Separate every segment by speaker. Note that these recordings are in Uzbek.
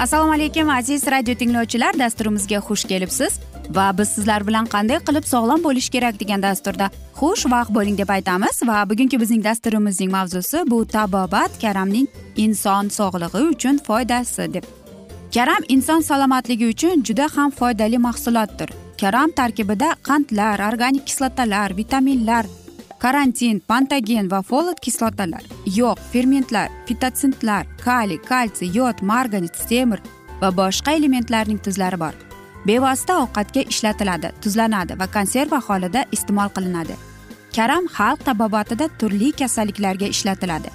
Speaker 1: assalomu alaykum aziz radio tinglovchilar. Dasturimizga xush kelibsiz. Va biz sizlar bilan qanday qilib sog'lom bo'lish kerak degan dasturda xush vaqt bo'ling deb aytamiz. Va bugungi bizning dasturimizning mavzusi bu tabobat karamning inson sog'lig'i uchun foydasi deb. Karam inson salomatligi uchun juda ham foydali mahsulotdir. Karam tarkibida qandlar organik kislotalar vitaminlar karantin pantogen va folat kislotalar yog' fermentlar fitotsintlar kaliy kalsiy yod marganец temir va boshqa elementlarning tuzlari bor. Bevosita ovqatga ishlatiladi tuzlanadi va konserva holida iste'mol qilinadi. Karam xalq tabobatida turli kasalliklarga ishlatiladi.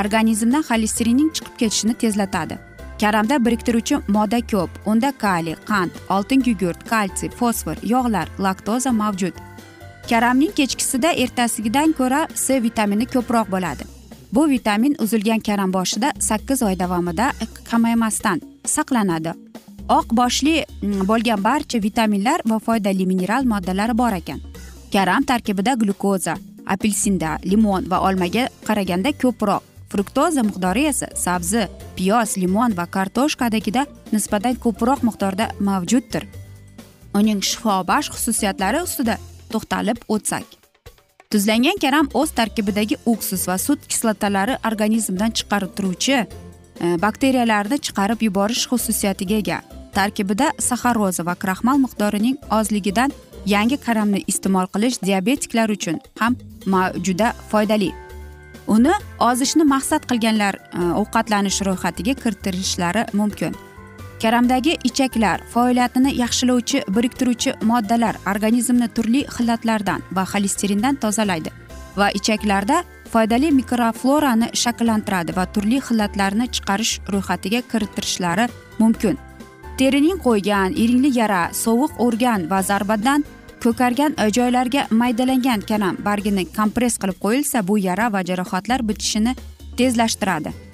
Speaker 1: Organizmdan xolesterinning chiqib ketishini tezlatadi. Karamda biriktiruvchi modda ko'p unda kaliy qand oltin gugurt kalsiy fosfor yog'lar laktoza mavjud. Karamning kechkisida ertasigidan ko'ra c vitamini ko'proq bo'ladi. Bu vitamin uzilgan karam boshida sakkiz oy davomida kamaymasdan saqlanadi. Oq boshli bo'lgan barcha vitaminlar va foydali mineral moddalari bor ekan. Karam tarkibida glyukoza apelsinda limon va olmaga qaraganda ko'proq. Fruktoza miqdori esa sabzi piyoz limon va kartoshkadagida nisbatan ko'proq miqdorda mavjuddir. Uning shifobaxsh xususiyatlari ustida to'xtalib o'tsak. Tuzlangan karam o'z tarkibidagi uksus va sut kislotalari organizmdan chiqarib turuvchi e, bakteriyalarni chiqarib yuborish xususiyatiga ega. Tarkibida saxaroza va kraxmal miqdorining ozligidan yangi karamni iste'mol qilish diabetiklar uchun ham juda foydali. Uni ozishni maqsad qilganlar e, ovqatlanish ro'yxatiga kiritirishlari mumkin. Karamdagi ichaklar faoliyatini yaxshilovchi biriktiruvchi moddalar organizmni turli xillatlardan va xolesterindan tozalaydi. Va ichaklarda foydali mikroflorani shakllantiradi va turli xillatlarni chiqarish ro'yxatiga kiritirishlari mumkin. Terining qo'ygan iringli yara sovuq o'rgan va zarbadan ko'kargan joylarga maydalangan kalam bargini kompress qilib qo'yilsa bu yara va jarohatlar bitishini tezlashtiradi.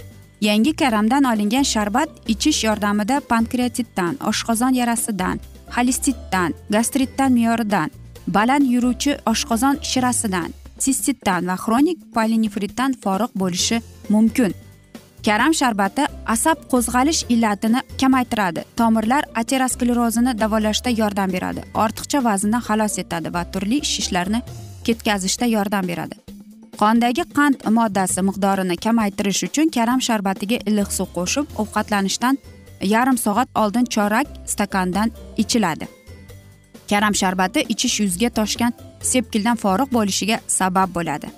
Speaker 1: Yangi karamdan olingan sharbat ichish yordamida pankreatitdan oshqozon yarasidan xolestitdan gastritdan me'yoridan baland yuruvchi oshqozon shirasidan sistitdan va xronik polinefritdan forig' bo'lishi mumkin. Karam sharbati asab qo'zg'alish illatini kamaytiradi. Tomirlar aterosklerozini davolashda yordam beradi. Ortiqcha vaznni xalos etadi va turli shishlarni ketkazishda yordam beradi. Qondagi qand moddasi miqdorini kamaytirish uchun karam sharbatiga iliq suv qo'shib ovqatlanishdan yarim soat oldin chorak stakandan ichiladi. Karam sharbati ichish yuzga toshgan sepkildan forig' bo'lishiga sabab bo'ladi.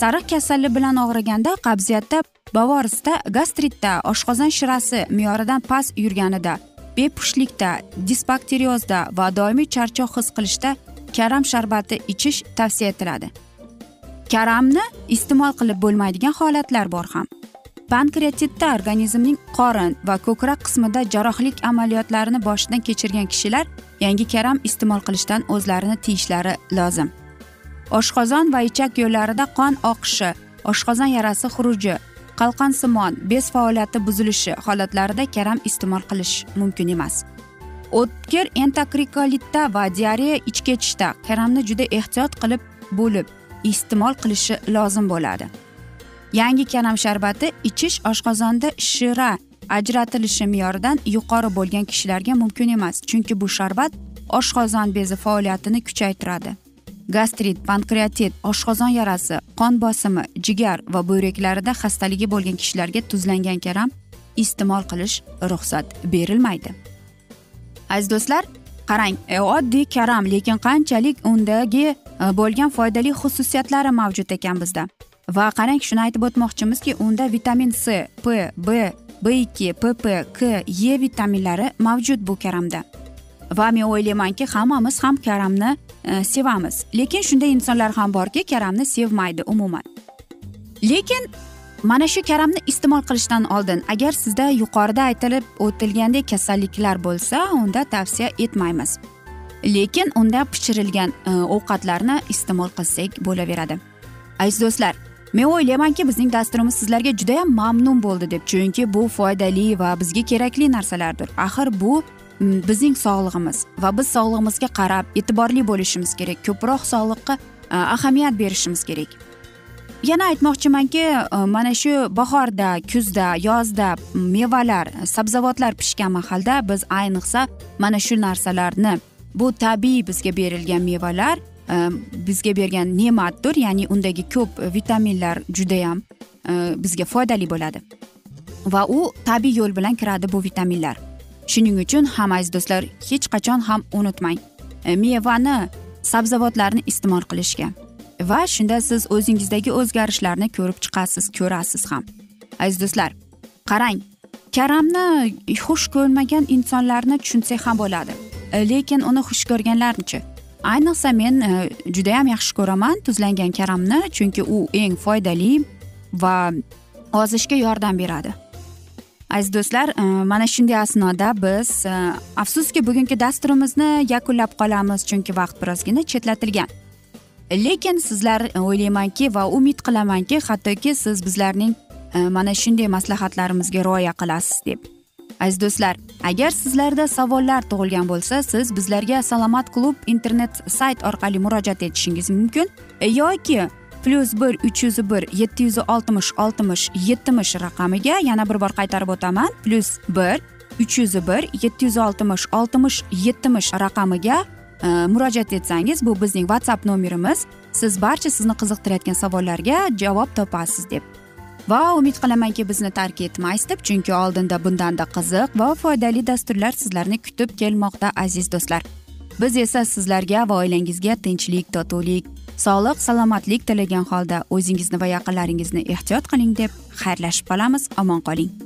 Speaker 1: Sariq kasallik bilan og'riganda qabziyatda bavorisda gastritda oshqozon shirasi me'yoridan past yurganida bepushtlikda disbakteriozda va doimiy charchoq his qilishda karam sharbati ichish tavsiya etiladi. Karamni iste'mol qilib bo'lmaydigan holatlar bor ham. Pankreatitda organizmning qorin va ko'krak qismida jarrohlik amaliyotlarini boshidan kechirgan kishilar yangi karam iste'mol qilishdan o'zlarini tiyishlari lozim. Oshqozon va ichak yo'llarida qon oqishi oshqozon yarasi xuruji qalqonsimon bez faoliyati buzilishi holatlarida karam iste'mol qilish mumkin emas. O'tkir entokrikollitda va diareya ich ketishda karamni juda ehtiyot qilib bo'lib iste'mol qilishi lozim bo'ladi. Yangi kanam sharbati ichish oshqozonda shira ajratilishi me'yoridan yuqori bo'lgan kishilarga mumkin emas chunki bu sharbat oshqozon bezi faoliyatini kuchaytiradi. Gastrit pankreatit oshqozon yarasi qon bosimi jigar va buyraklarida xastaligi bo'lgan kishilarga tuzlangan karam iste'mol qilish ruxsat berilmaydi. Aziz do'stlar qarang e, oddiy karam lekin qanchalik undagi e, bo'lgan foydali xususiyatlari mavjud ekan bizda. Va qarang shuni aytib o'tmoqchimizki unda vitamin c p b b ikki pp k e vitaminlari mavjud bu karamda. Va men o'ylaymanki hammamiz ham karamni e, sevamiz. Lekin shunday insonlar ham borki karamni sevmaydi umuman. Lekin mana shu karamni iste'mol qilishdan oldin agar sizda yuqorida aytilib o'tilgandek kasalliklar bo'lsa unda tavsiya etmaymiz. Lekin unda pishirilgan e, ovqatlarni iste'mol qilsak bo'laveradi. Aziz do'stlar men o'ylaymanki bizning dasturimiz sizlarga judayam mamnun bo'ldi deb chunki bu foydali va bizga kerakli narsalardir. Axir bu bizning sog'lig'imiz va biz sog'lig'imizga qarab e'tiborli bo'lishimiz kerak ko'proq sog'liqqa e, ahamiyat berishimiz kerak. Yana aytmoqchimanki e, mana shu bahorda kuzda yozda mevalar sabzavotlar pishgan mahalda biz ayniqsa mana shu narsalarni bu tabiiy bizga berilgan mevalar e, bizga bergan ne'matdir ya'ni undagi ko'p vitaminlar judayam e, bizga foydali bo'ladi. Va u tabiiy yo'l bilan kiradi bu vitaminlar. Shuning uchun ham aziz do'stlar hech qachon ham unutmang mevani sabzavotlarni iste'mol qilishga. Va shunda siz o'zingizdagi o'zgarishlarni ko'rib chiqasiz ko'rasiz ham. Aziz do'stlar qarang karamni xush ko'rmagan insonlarni tushunsak ham bo'ladi. E, lekin uni xush ko'rganlarchi ayniqsa men e, judayam yaxshi ko'raman tuzlangan karamni chunki u eng foydali va ozishga yordam beradi. Aziz do'stlar e, mana shunday asnoda biz afsuski bugungi dasturimizni yakunlab qolamiz chunki vaqt birozgina chetlatilgan. Lekin sizlar e, o'ylaymanki va umid qilamanki hattoki siz bizlarning e, mana shunday maslahatlarimizga rioya qilasiz deb. Aziz do'stlar agar sizlarda savollar tug'ilgan bo'lsa siz bizlarga salomat klub internet sayt orqali murojaat etishingiz mumkin e, yoki plyus bir uch yuz bir yetti yuz oltmish oltmish yetmish raqamiga yana bir bor qaytarib o'taman. Plyus bir uch yuz bir yetti yuz oltmish oltmish yetmish raqamiga murojaat etsangiz bu bizning whatsapp nomerimiz. Siz barcha sizni qiziqtirayotgan savollarga javob topasiz deb. Va umid qilamanki bizni tark etmaysiz deb. Chunki oldinda bundanda qiziq va foydali dasturlar sizlarni kutib kelmoqda aziz do'stlar. Biz esa sizlarga va oilangizga tinchlik totuvlik sog'lik salomatlik tilagan holda o'zingizni va yaqinlaringizni ehtiyot qiling deb xayrlashib qolamiz. Omon qoling.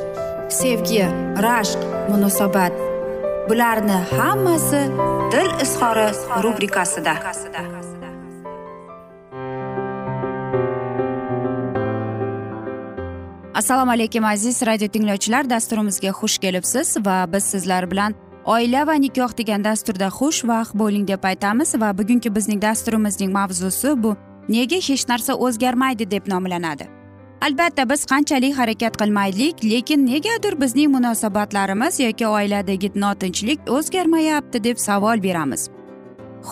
Speaker 1: sevgi rashq munosabat. Bularni hammasi dil izhori rubrikasida. Assalomu alaykum aziz radio tinglovchilar. Dasturimizga xush kelibsiz va biz sizlar bilan oila va nikoh degan dasturda xushvaqt bo'ling deb aytamiz va bugungi bizning dasturimizning mavzusi bu. Nega hech narsa o'zgarmaydi deb nomlanadi? Albatta biz qanchalik harakat qilmaylik lekin negadir bizning munosabatlarimiz yoki oiladagi notinchlik o'zgarmayapti deb savol beramiz.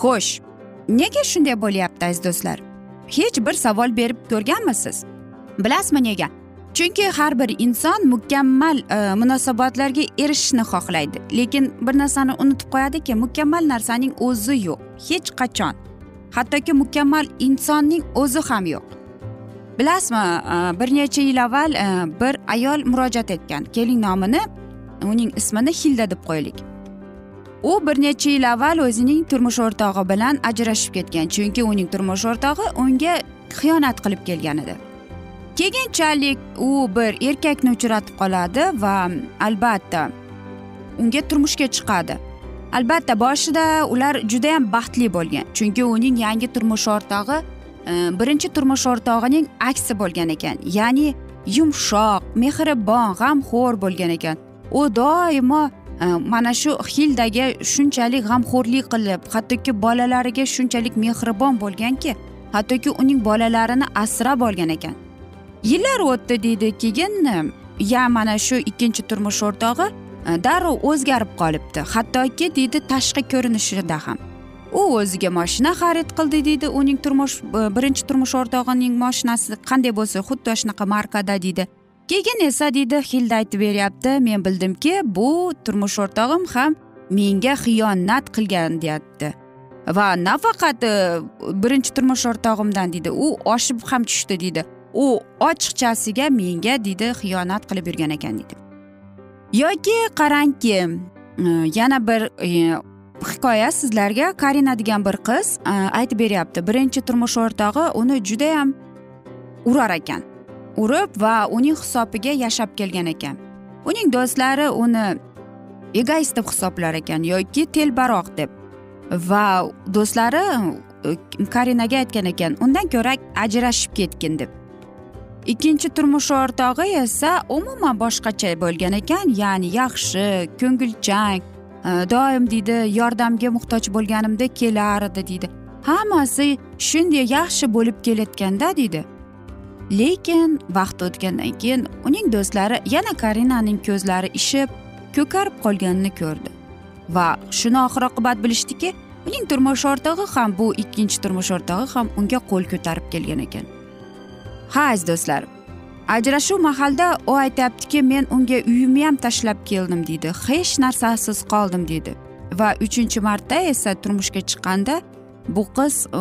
Speaker 1: Xo'sh nega shunday bo'lyapti aziz do'stlar? Hech bir savol berib ko'rganmisiz? Bilasizmi nega? Chunki har bir inson mukammal e, munosabatlarga erishishni xohlaydi. Lekin bir narsani unutib qo'yadiki mukammal narsaning o'zi yo'q hech qachon. Hattoki mukammal insonning o'zi ham yo'q. Bilasizmi e, bir necha yil avval e, bir ayol murojaat etgan. Keling nomini uning ismini hilda deb qo'yaylik u bir necha yil avval o'zining turmush o'rtog'i bilan ajrashib ketgan chunki uning turmush o'rtog'i unga xiyonat qilib kelgan edi. Keyinchalik u bir erkakni uchratib qoladi va albatta unga turmushga chiqadi. Albatta boshida ular judayam baxtli bo'lgan chunki uning yangi turmush o'rtog'i Э, birinchi turmush o'rtog'ining aksi bo'lgan ekan ya'ni yumshoq mehribon g'amxo'r bo'lgan ekan. U doimo e, mana shu hildaga shunchalik g'amxo'rlik qilib hattoki bolalariga shunchalik mehribon bo'lganki hattoki uning bolalarini asrab olgan ekan. Yillar o'tdi deydi keyin e, ya mana shu ikkinchi turmush o'rtog'i e, darrov o'zgarib qolibdi. Hattoki deydi tashqi ko'rinishida ham. U o'ziga moshina xarid qildi deydi uning turmush e, birinchi turmush o'rtog'ining moshinasi. Qanday bo'lsa xuddi shunaqa markada deydi. Keyin esa deydi hilda aytib beryapti men bildimki bu turmush o'rtog'im ham menga xiyonat qilgan deyapti. Va nafaqat e, birinchi turmush o'rtog'imdan deydi. U oshib ham tushdi deydi. U ochiqchasiga menga deydi xiyonat qilib yurgan ekan deydi. Yoki qarangki e, yana bir hikoya sizlarga karina degan bir qiz aytib beryapti. Birinchi turmush o'rtog'i uni judayam urar ekan. Urib va uning hisobiga yashab kelgan ekan. Uning do'stlari uni egoist deb hisoblar ekan yoki telbaroq deb. Va do'stlari karinaga aytgan ekan undan ko'ra ajrashib ketgin deb. Ikkinchi turmush o'rtog'i esa umuman boshqacha bo'lgan ekan ya'ni yaxshi ko'ngilchan Э, doim deydi yordamga muhtoj bo'lganimda kelardi deydi hammasi shunday yaxshi bo'lib kelayotganda deydi lekin vaqt o'tgandan keyin uning do'stlari yana karinaning ko'zlari ishib ko'karib qolganini ko'rdi. Va shuni oxir oqibat bilishdiki uning turmush o'rtog'i ham bu ikkinchi turmush o'rtog'i ham unga qo'l ko'tarib kelgan ekan. Ha aziz do'stlar ajrashuv mahalida u aytyaptiki men unga uyimni ham tashlab keldim deydi. Hech narsasiz qoldim deydi. Va uchinchi marta esa turmushga chiqqanda bu qiz e,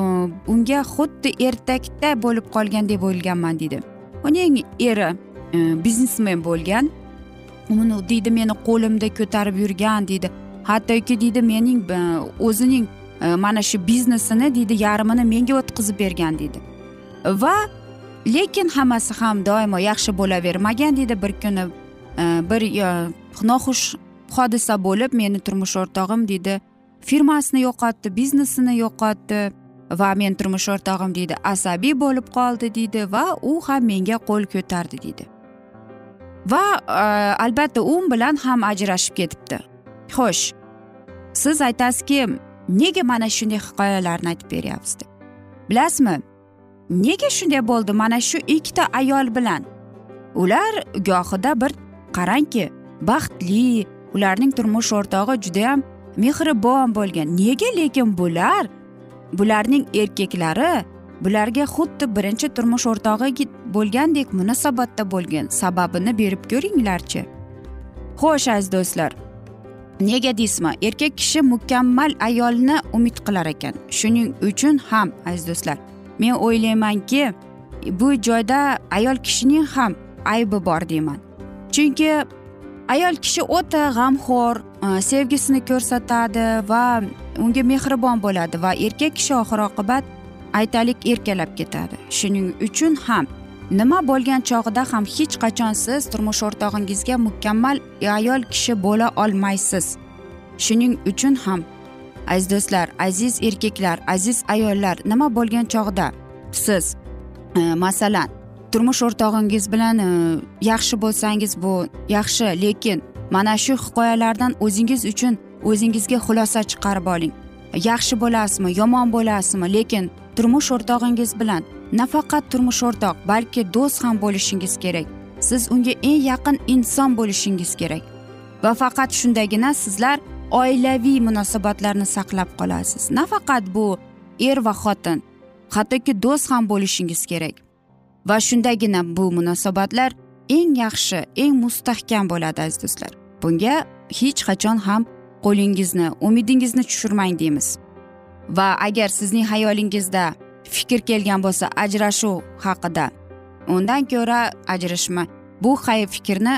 Speaker 1: unga xuddi ertakda bo'lib qolgandek bo'lganman deydi. Uning eri e, biznesmen bo'lgan. Uni deydi meni qo'limda ko'tarib yurgan deydi. Hattoki deydi mening e, o'zining mana shu biznesini deydi yarmini menga o'tkazib bergan deydi. Va lekin hammasi ham doimo yaxshi bo'lavermagan deydi. Bir kuni e, bir e, noxush hodisa bo'lib meni turmush o'rtog'im deydi firmasini yo'qotdi biznesini yo'qotdi va men turmush o'rtog'im deydi asabiy bo'lib qoldi deydi va u ham menga qo'l ko'tardi deydi. Va e, albatta u bilan ham ajrashib ketibdi. Xo'sh siz aytasizki nega mana shunday hikoyalarni aytib beryapsiz deb? Bilasizmi? Nega shunday bo'ldi mana shu ikkita ayol bilan? Ular gohida bir qarangki baxtli ularning turmush o'rtog'i judayam mehribon bo'lgan. Nega lekin bular bularning erkaklari bularga xuddi birinchi turmush o'rtog'i bo'lgandek munosabatda bo'lgan sababini berib ko'ringlarchi. Xo'sh aziz do'stlar nega deysizmi erkak kishi mukammal ayolni umid qilar ekan. Shuning uchun ham aziz do'stlar men o'ylaymanki bu joyda ayol kishining ham aybi bor deyman. Chunki ayol kishi o'ta g'amxo'r e, sevgisini ko'rsatadi va unga mehribon bo'ladi va erkak kishi oxir oqibat aytaylik erkalab ketadi. Shuning uchun ham nima bo'lgan chog'ida ham hech qachon siz turmush o'rtog'ingizga mukammal ayol kishi bo'la olmaysiz. Shuning uchun ham aziz do'stlar aziz erkaklar aziz ayollar nima bo'lgan chog'da? Siz e, masalan turmush o'rtog'ingiz bilan e, yaxshi bo'lsangiz bu yaxshi lekin mana shu hikoyalardan o'zingiz uchun o'zingizga xulosa chiqarib oling. Yaxshi bo'lasizmi yomon bo'lasizmi lekin turmush o'rtog'ingiz bilan nafaqat turmush o'rtoq balki do'st ham bo'lishingiz kerak. Siz unga eng yaqin inson bo'lishingiz kerak. Va faqat shundagina sizlar oilaviy munosabatlarni saqlab qolasiz. Nafaqat bu er va xotin hattoki do'st ham bo'lishingiz kerak. Va shundagina bu munosabatlar eng yaxshi eng mustahkam bo'ladi aziz do'stlar. Bunga hech qachon ham qo'lingizni umidingizni tushirmang deymiz. Va agar sizning xayolingizda fikr kelgan bo'lsa ajrashuv haqida undan ko'ra ajrashma. Bu hay fikrni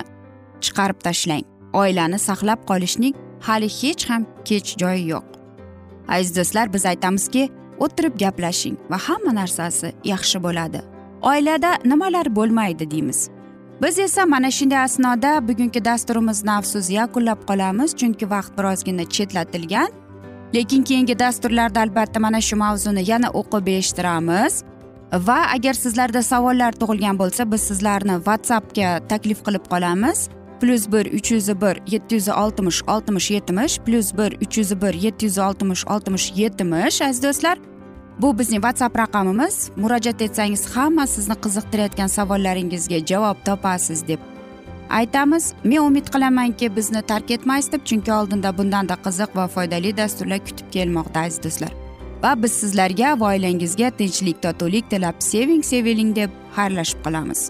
Speaker 1: chiqarib tashlang oilani saqlab qolishning hali hech ham kech joyi yo'q. Aziz do'stlar biz aytamizki o'tirib gaplashing va hamma narsasi yaxshi bo'ladi. Oilada nimalar bo'lmaydi deymiz. Biz esa mana shunday asnoda bugungi dasturimizni afsus yakunlab qolamiz chunki vaqt birozgina chetlatilgan. Lekin keyingi dasturlarda albatta mana shu mavzuni yana o'qib eshittiramiz. Va agar sizlarda savollar tug'ilgan bo'lsa biz sizlarni whatsappga taklif qilib qolamiz. Plyus bir uch yuz bir yetti yuz oltmish oltmish yetmish plyus bir uch yuz bir yetti yuz oltmish oltmish yetmish aziz do'stlar bu bizning whatsapp raqamimiz murojaat etsangiz hamma sizni qiziqtirayotgan savollaringizga javob topasiz deb aytamiz men umid qilamanki bizni tark etmaysiz deb chunki oldinda bundanda qiziq va foydali dasturlar kutib kelmoqda aziz do'stlar. Va biz sizlarga va oilangizga tinchlik totuvlik tilab seving seviling deb xayrlashib qolamiz.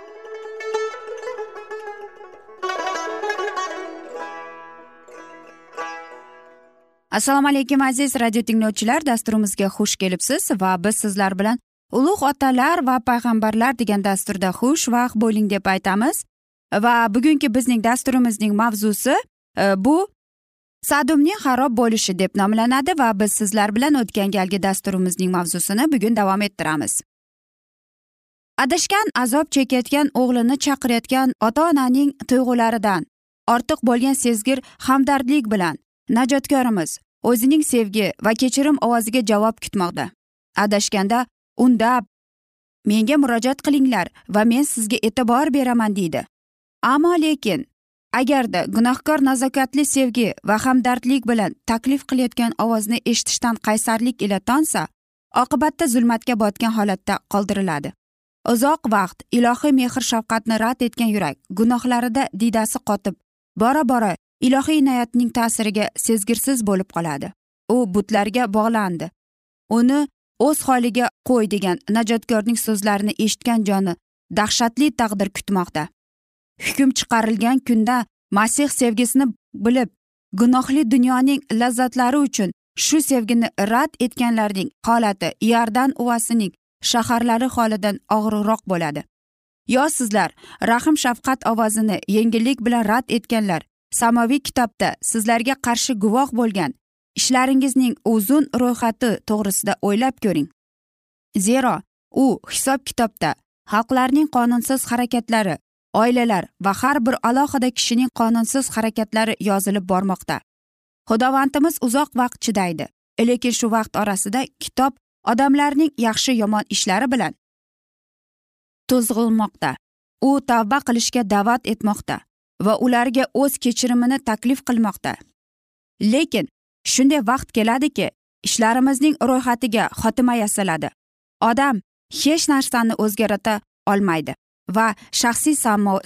Speaker 1: Assalomu alaykum aziz radio tinglovchilar. Dasturimizga xush kelibsiz va biz sizlar bilan ulug' otalar va payg'ambarlar degan dasturda xush vaqt bo'ling deb aytamiz. Va bugungi bizning dasturimizning mavzusi e, bu sadumning xarob bo'lishi deb nomlanadi va biz sizlar bilan o'tgan galgi dasturimizning mavzusini bugun davom ettiramiz. Adashgan azob chekayotgan o'g'lini chaqirayotgan ota onaning tuyg'ularidan ortiq bo'lgan sezgir hamdardlik bilan najotkorimiz o'zining sevgi va kechirim ovoziga javob kutmoqda. Adashganda undab menga murojaat qilinglar va men sizga e'tibor beraman deydi. Ammo lekin agarda gunohkor nazokatli sevgi va hamdardlik bilan taklif qilayotgan ovozni eshitishdan qaysarlik ila tonsa oqibatda zulmatga botgan holatda qoldiriladi. Uzoq vaqt ilohiy mehr shafqatni rad etgan yurak gunohlarida diydasi qotib bora bora ilohiy inoyatning ta'siriga sezgirsiz bo'lib qoladi. U butlarga bog'landi. Uni o'z holiga qo'y degan najotkorning so'zlarini eshitgan joni dahshatli taqdir kutmoqda. Hukm chiqarilgan kunda masih sevgisini bilib gunohli dunyoning lazzatlari uchun shu sevgini rad etganlarning holati iordan uvasining shaharlari holidan og'irroq bo'ladi. Yo sizlar rahm shafqat ovozini yengillik bilan rad etganlar samoviy kitobda sizlarga qarshi guvoh bo'lgan ishlaringizning uzun ro'yxati to'g'risida o'ylab ko'ring. Zero u hisob kitobda xalqlarning qonunsiz harakatlari oilalar va har bir alohida kishining qonunsiz harakatlari yozilib bormoqda. Xudovandimiz uzoq vaqt chidaydi lekin shu vaqt orasida kitob odamlarning yaxshi yomon ishlari bilan to'zg'ilmoqda u tavba qilishga da'vat etmoqda. Va ularga o'z kechirimini taklif qilmoqda. Lekin shunday vaqt keladiki ishlarimizning ro'yxatiga xotima yasaladi. Odam hech narsani o'zgarta olmaydi va shaxsiy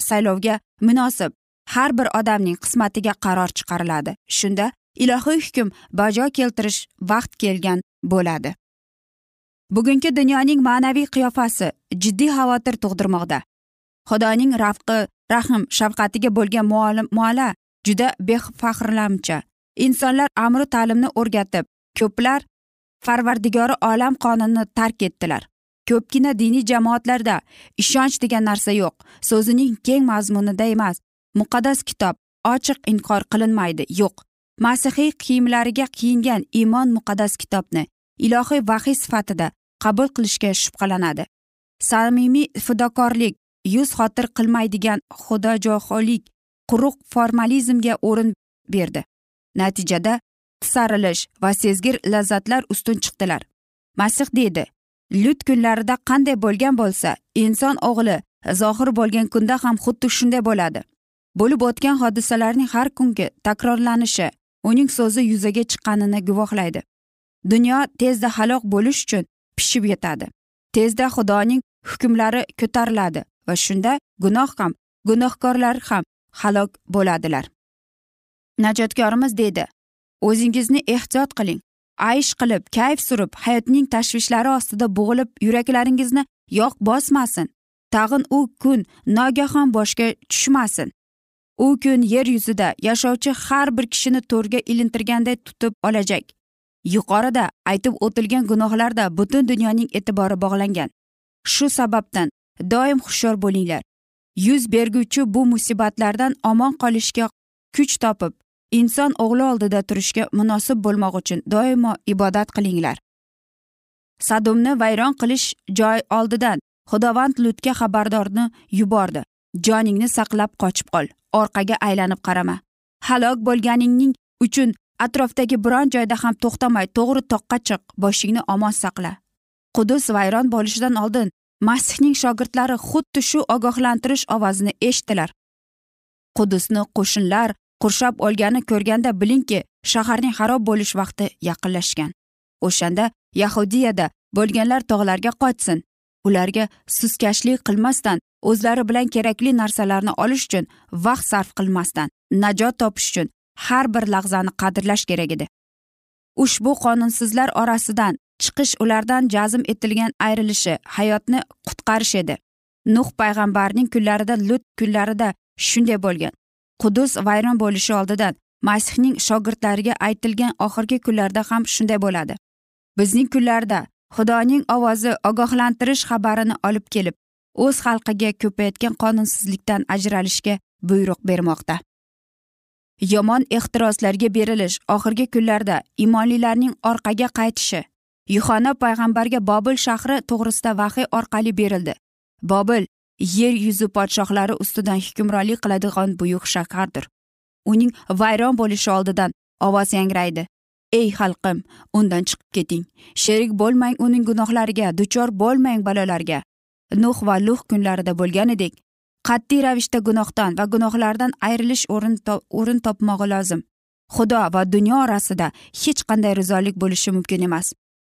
Speaker 1: saylovga munosib har bir odamning qismatiga qaror chiqariladi. Shunda ilohiy hukm bajo keltirish vaqt kelgan bo'ladi. Bugungi dunyoning ma'naviy qiyofasi jiddiy xavotir tug'dirmoqda. Xudoning rafqi rahm shafqatiga bo'lgan muola juda befaxrlamcha. Insonlar amri ta'limni o'rgatib ko'plar farvardigori olam qonunini tark etdilar. Ko'pgina diniy jamoatlarda ishonch degan narsa yo'q. So'zining keng mazmunida emas muqaddas kitob ochiq inkor qilinmaydi yo'q. Masihiy kiyimlariga kiyingan iymon muqaddas kitobni ilohiy vahiy sifatida qabul qilishga shubhalanadi. Samimiy fidokorlik yuz xotir qilmaydigan xudojoholik quruq formalizmga o'rin berdi. Natijada tisarilish va sezgir lazzatlar ustun chiqdilar. Masih deydi lut kunlarida qanday bo'lgan bo'lsa inson o'g'li zohir bo'lgan kunda ham xuddi shunday bo'ladi. Bo'lib o'tgan hodisalarning har kungi takrorlanishi uning so'zi yuzaga chiqqanini guvohlaydi. Dunyo tezda halok bo'lish uchun pishib yetadi. Tezda xudoning hukmlari ko'tariladi. Va shunda gunoh ham gunohkorlar ham halok bo'ladilar. Najotkorimiz dedi o'zingizni ehtiyot qiling aysh qilib kayf surib hayotning tashvishlari ostida bo'g'ilib yuraklaringizni yoq bosmasin. Tag'in u kun nogahon boshga tushmasin. U kun yer yuzida yashovchi har bir kishini to'rga ilintirganday tutib olajak. Yuqorida aytib o'tilgan gunohlarda butun dunyoning e'tibori bog'langan. Shu sababdan doim hushyor bo'linglar. Yuz berguvchi bu musibatlardan omon qolishga kuch topib inson o'g'li oldida turishga munosib bo'lmoq uchun doimo ibodat qilinglar. Sadumni vayron qilish joy oldidan xudovand lutga xabardorni yubordi. Joningni saqlab qochib qol orqaga aylanib qarama. Halok bo'lganingning uchun atrofdagi biron joyda ham to'xtamay to'g'ri toqqa chiq boshingni omon saqla. Qudus vayron bo'lishidan oldin masihning shogirdlari xuddi shu ogohlantirish ovozini eshitdilar. Qudusni qo'shinlar qurshab olgani ko'rganda bilingki shaharning xarob bo'lish vaqti yaqinlashgan. O'shanda yahudiyada bo'lganlar tog'larga qochsin. Ularga suskashlik qilmasdan o'zlari bilan kerakli narsalarni olish uchun vaqt sarf qilmasdan najot topish uchun har bir lahzani qadrlash kerak edi. Ushbu qonunsizlar orasidan chiqish ulardan jazm etilgan ayrilishi hayotni qutqarish edi. Nuh payg'ambarning kunlarida lut kunlarida shunday bo'lgan. Qudus vayron bo'lishi oldidan masihning shogirdlariga aytilgan oxirgi kunlarda ham shunday bo'ladi. Bizning kunlarda xudoning ovozi ogohlantirish xabarini olib kelib o'z xalqiga ko'payotgan qonunsizlikdan ajralishga buyruq bermoqda. Yomon ehtiroslarga berilish oxirgi kunlarda imonlilarning orqaga qaytishi yuxana payg'ambarga bobil shahri to'g'risida vahiy orqali berildi. Bobil yer yuzi podshohlari ustidan hukmronlik qiladigan buyuk shahardir. Uning vayron bo'lishi oldidan ovoz yangraydi. Ey xalqim undan chiqib keting. Sherik bo'lmang uning gunohlariga duchor bo'lmang balolarga. Nuh va luh kunlarida bo'lganidek qat'iy ravishda gunohdan va gunohlardan ayrilish o'rin o'rin topmog'i lozim. Xudo va dunyo orasida hech qanday rizolik bo'lishi mumkin emas.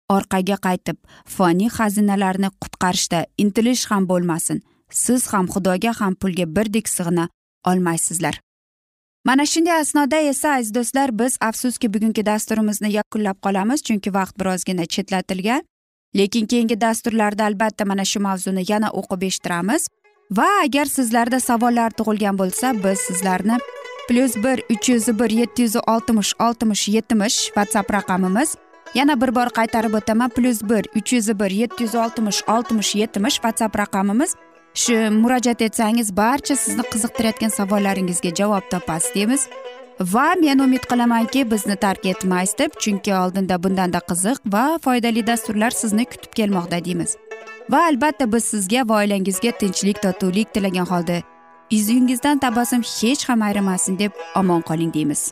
Speaker 1: Orqaga qaytib foniy xazinalarni qutqarishda intilish ham bo'lmasin siz ham xudoga ham pulga birdek sig'ina olmaysizlar. Mana shunday asnoda esa aziz do'stlar biz afsuski bugungi dasturimizni yakunlab qolamiz chunki vaqt birozgina chetlatilgan. Lekin keyingi dasturlarda albatta mana shu mavzuni yana o'qib eshittiramiz. Va agar sizlarda savollar tug'ilgan bo'lsa biz sizlarni plyus bir uch yuz bir yetti yuz oltmish oltmish yetmish whatsapp raqamimiz yana bir bor qaytarib o'taman. Plyus bir uch yuz bir yetti yuz oltmish oltmish yetmish whatsapp raqamimiz. Shu murojaat etsangiz barcha sizni qiziqtirayotgan savollaringizga javob topasiz deymiz. Va men umid qilamanki bizni tark etmaysiz deb chunki oldinda bundanda qiziq va foydali dasturlar sizni kutib kelmoqda deymiz. Va albatta biz sizga va oilangizga tinchlik totuvlik tilagan holda yuzingizdan tabassum hech ham ayrimasin deb omon qoling deymiz.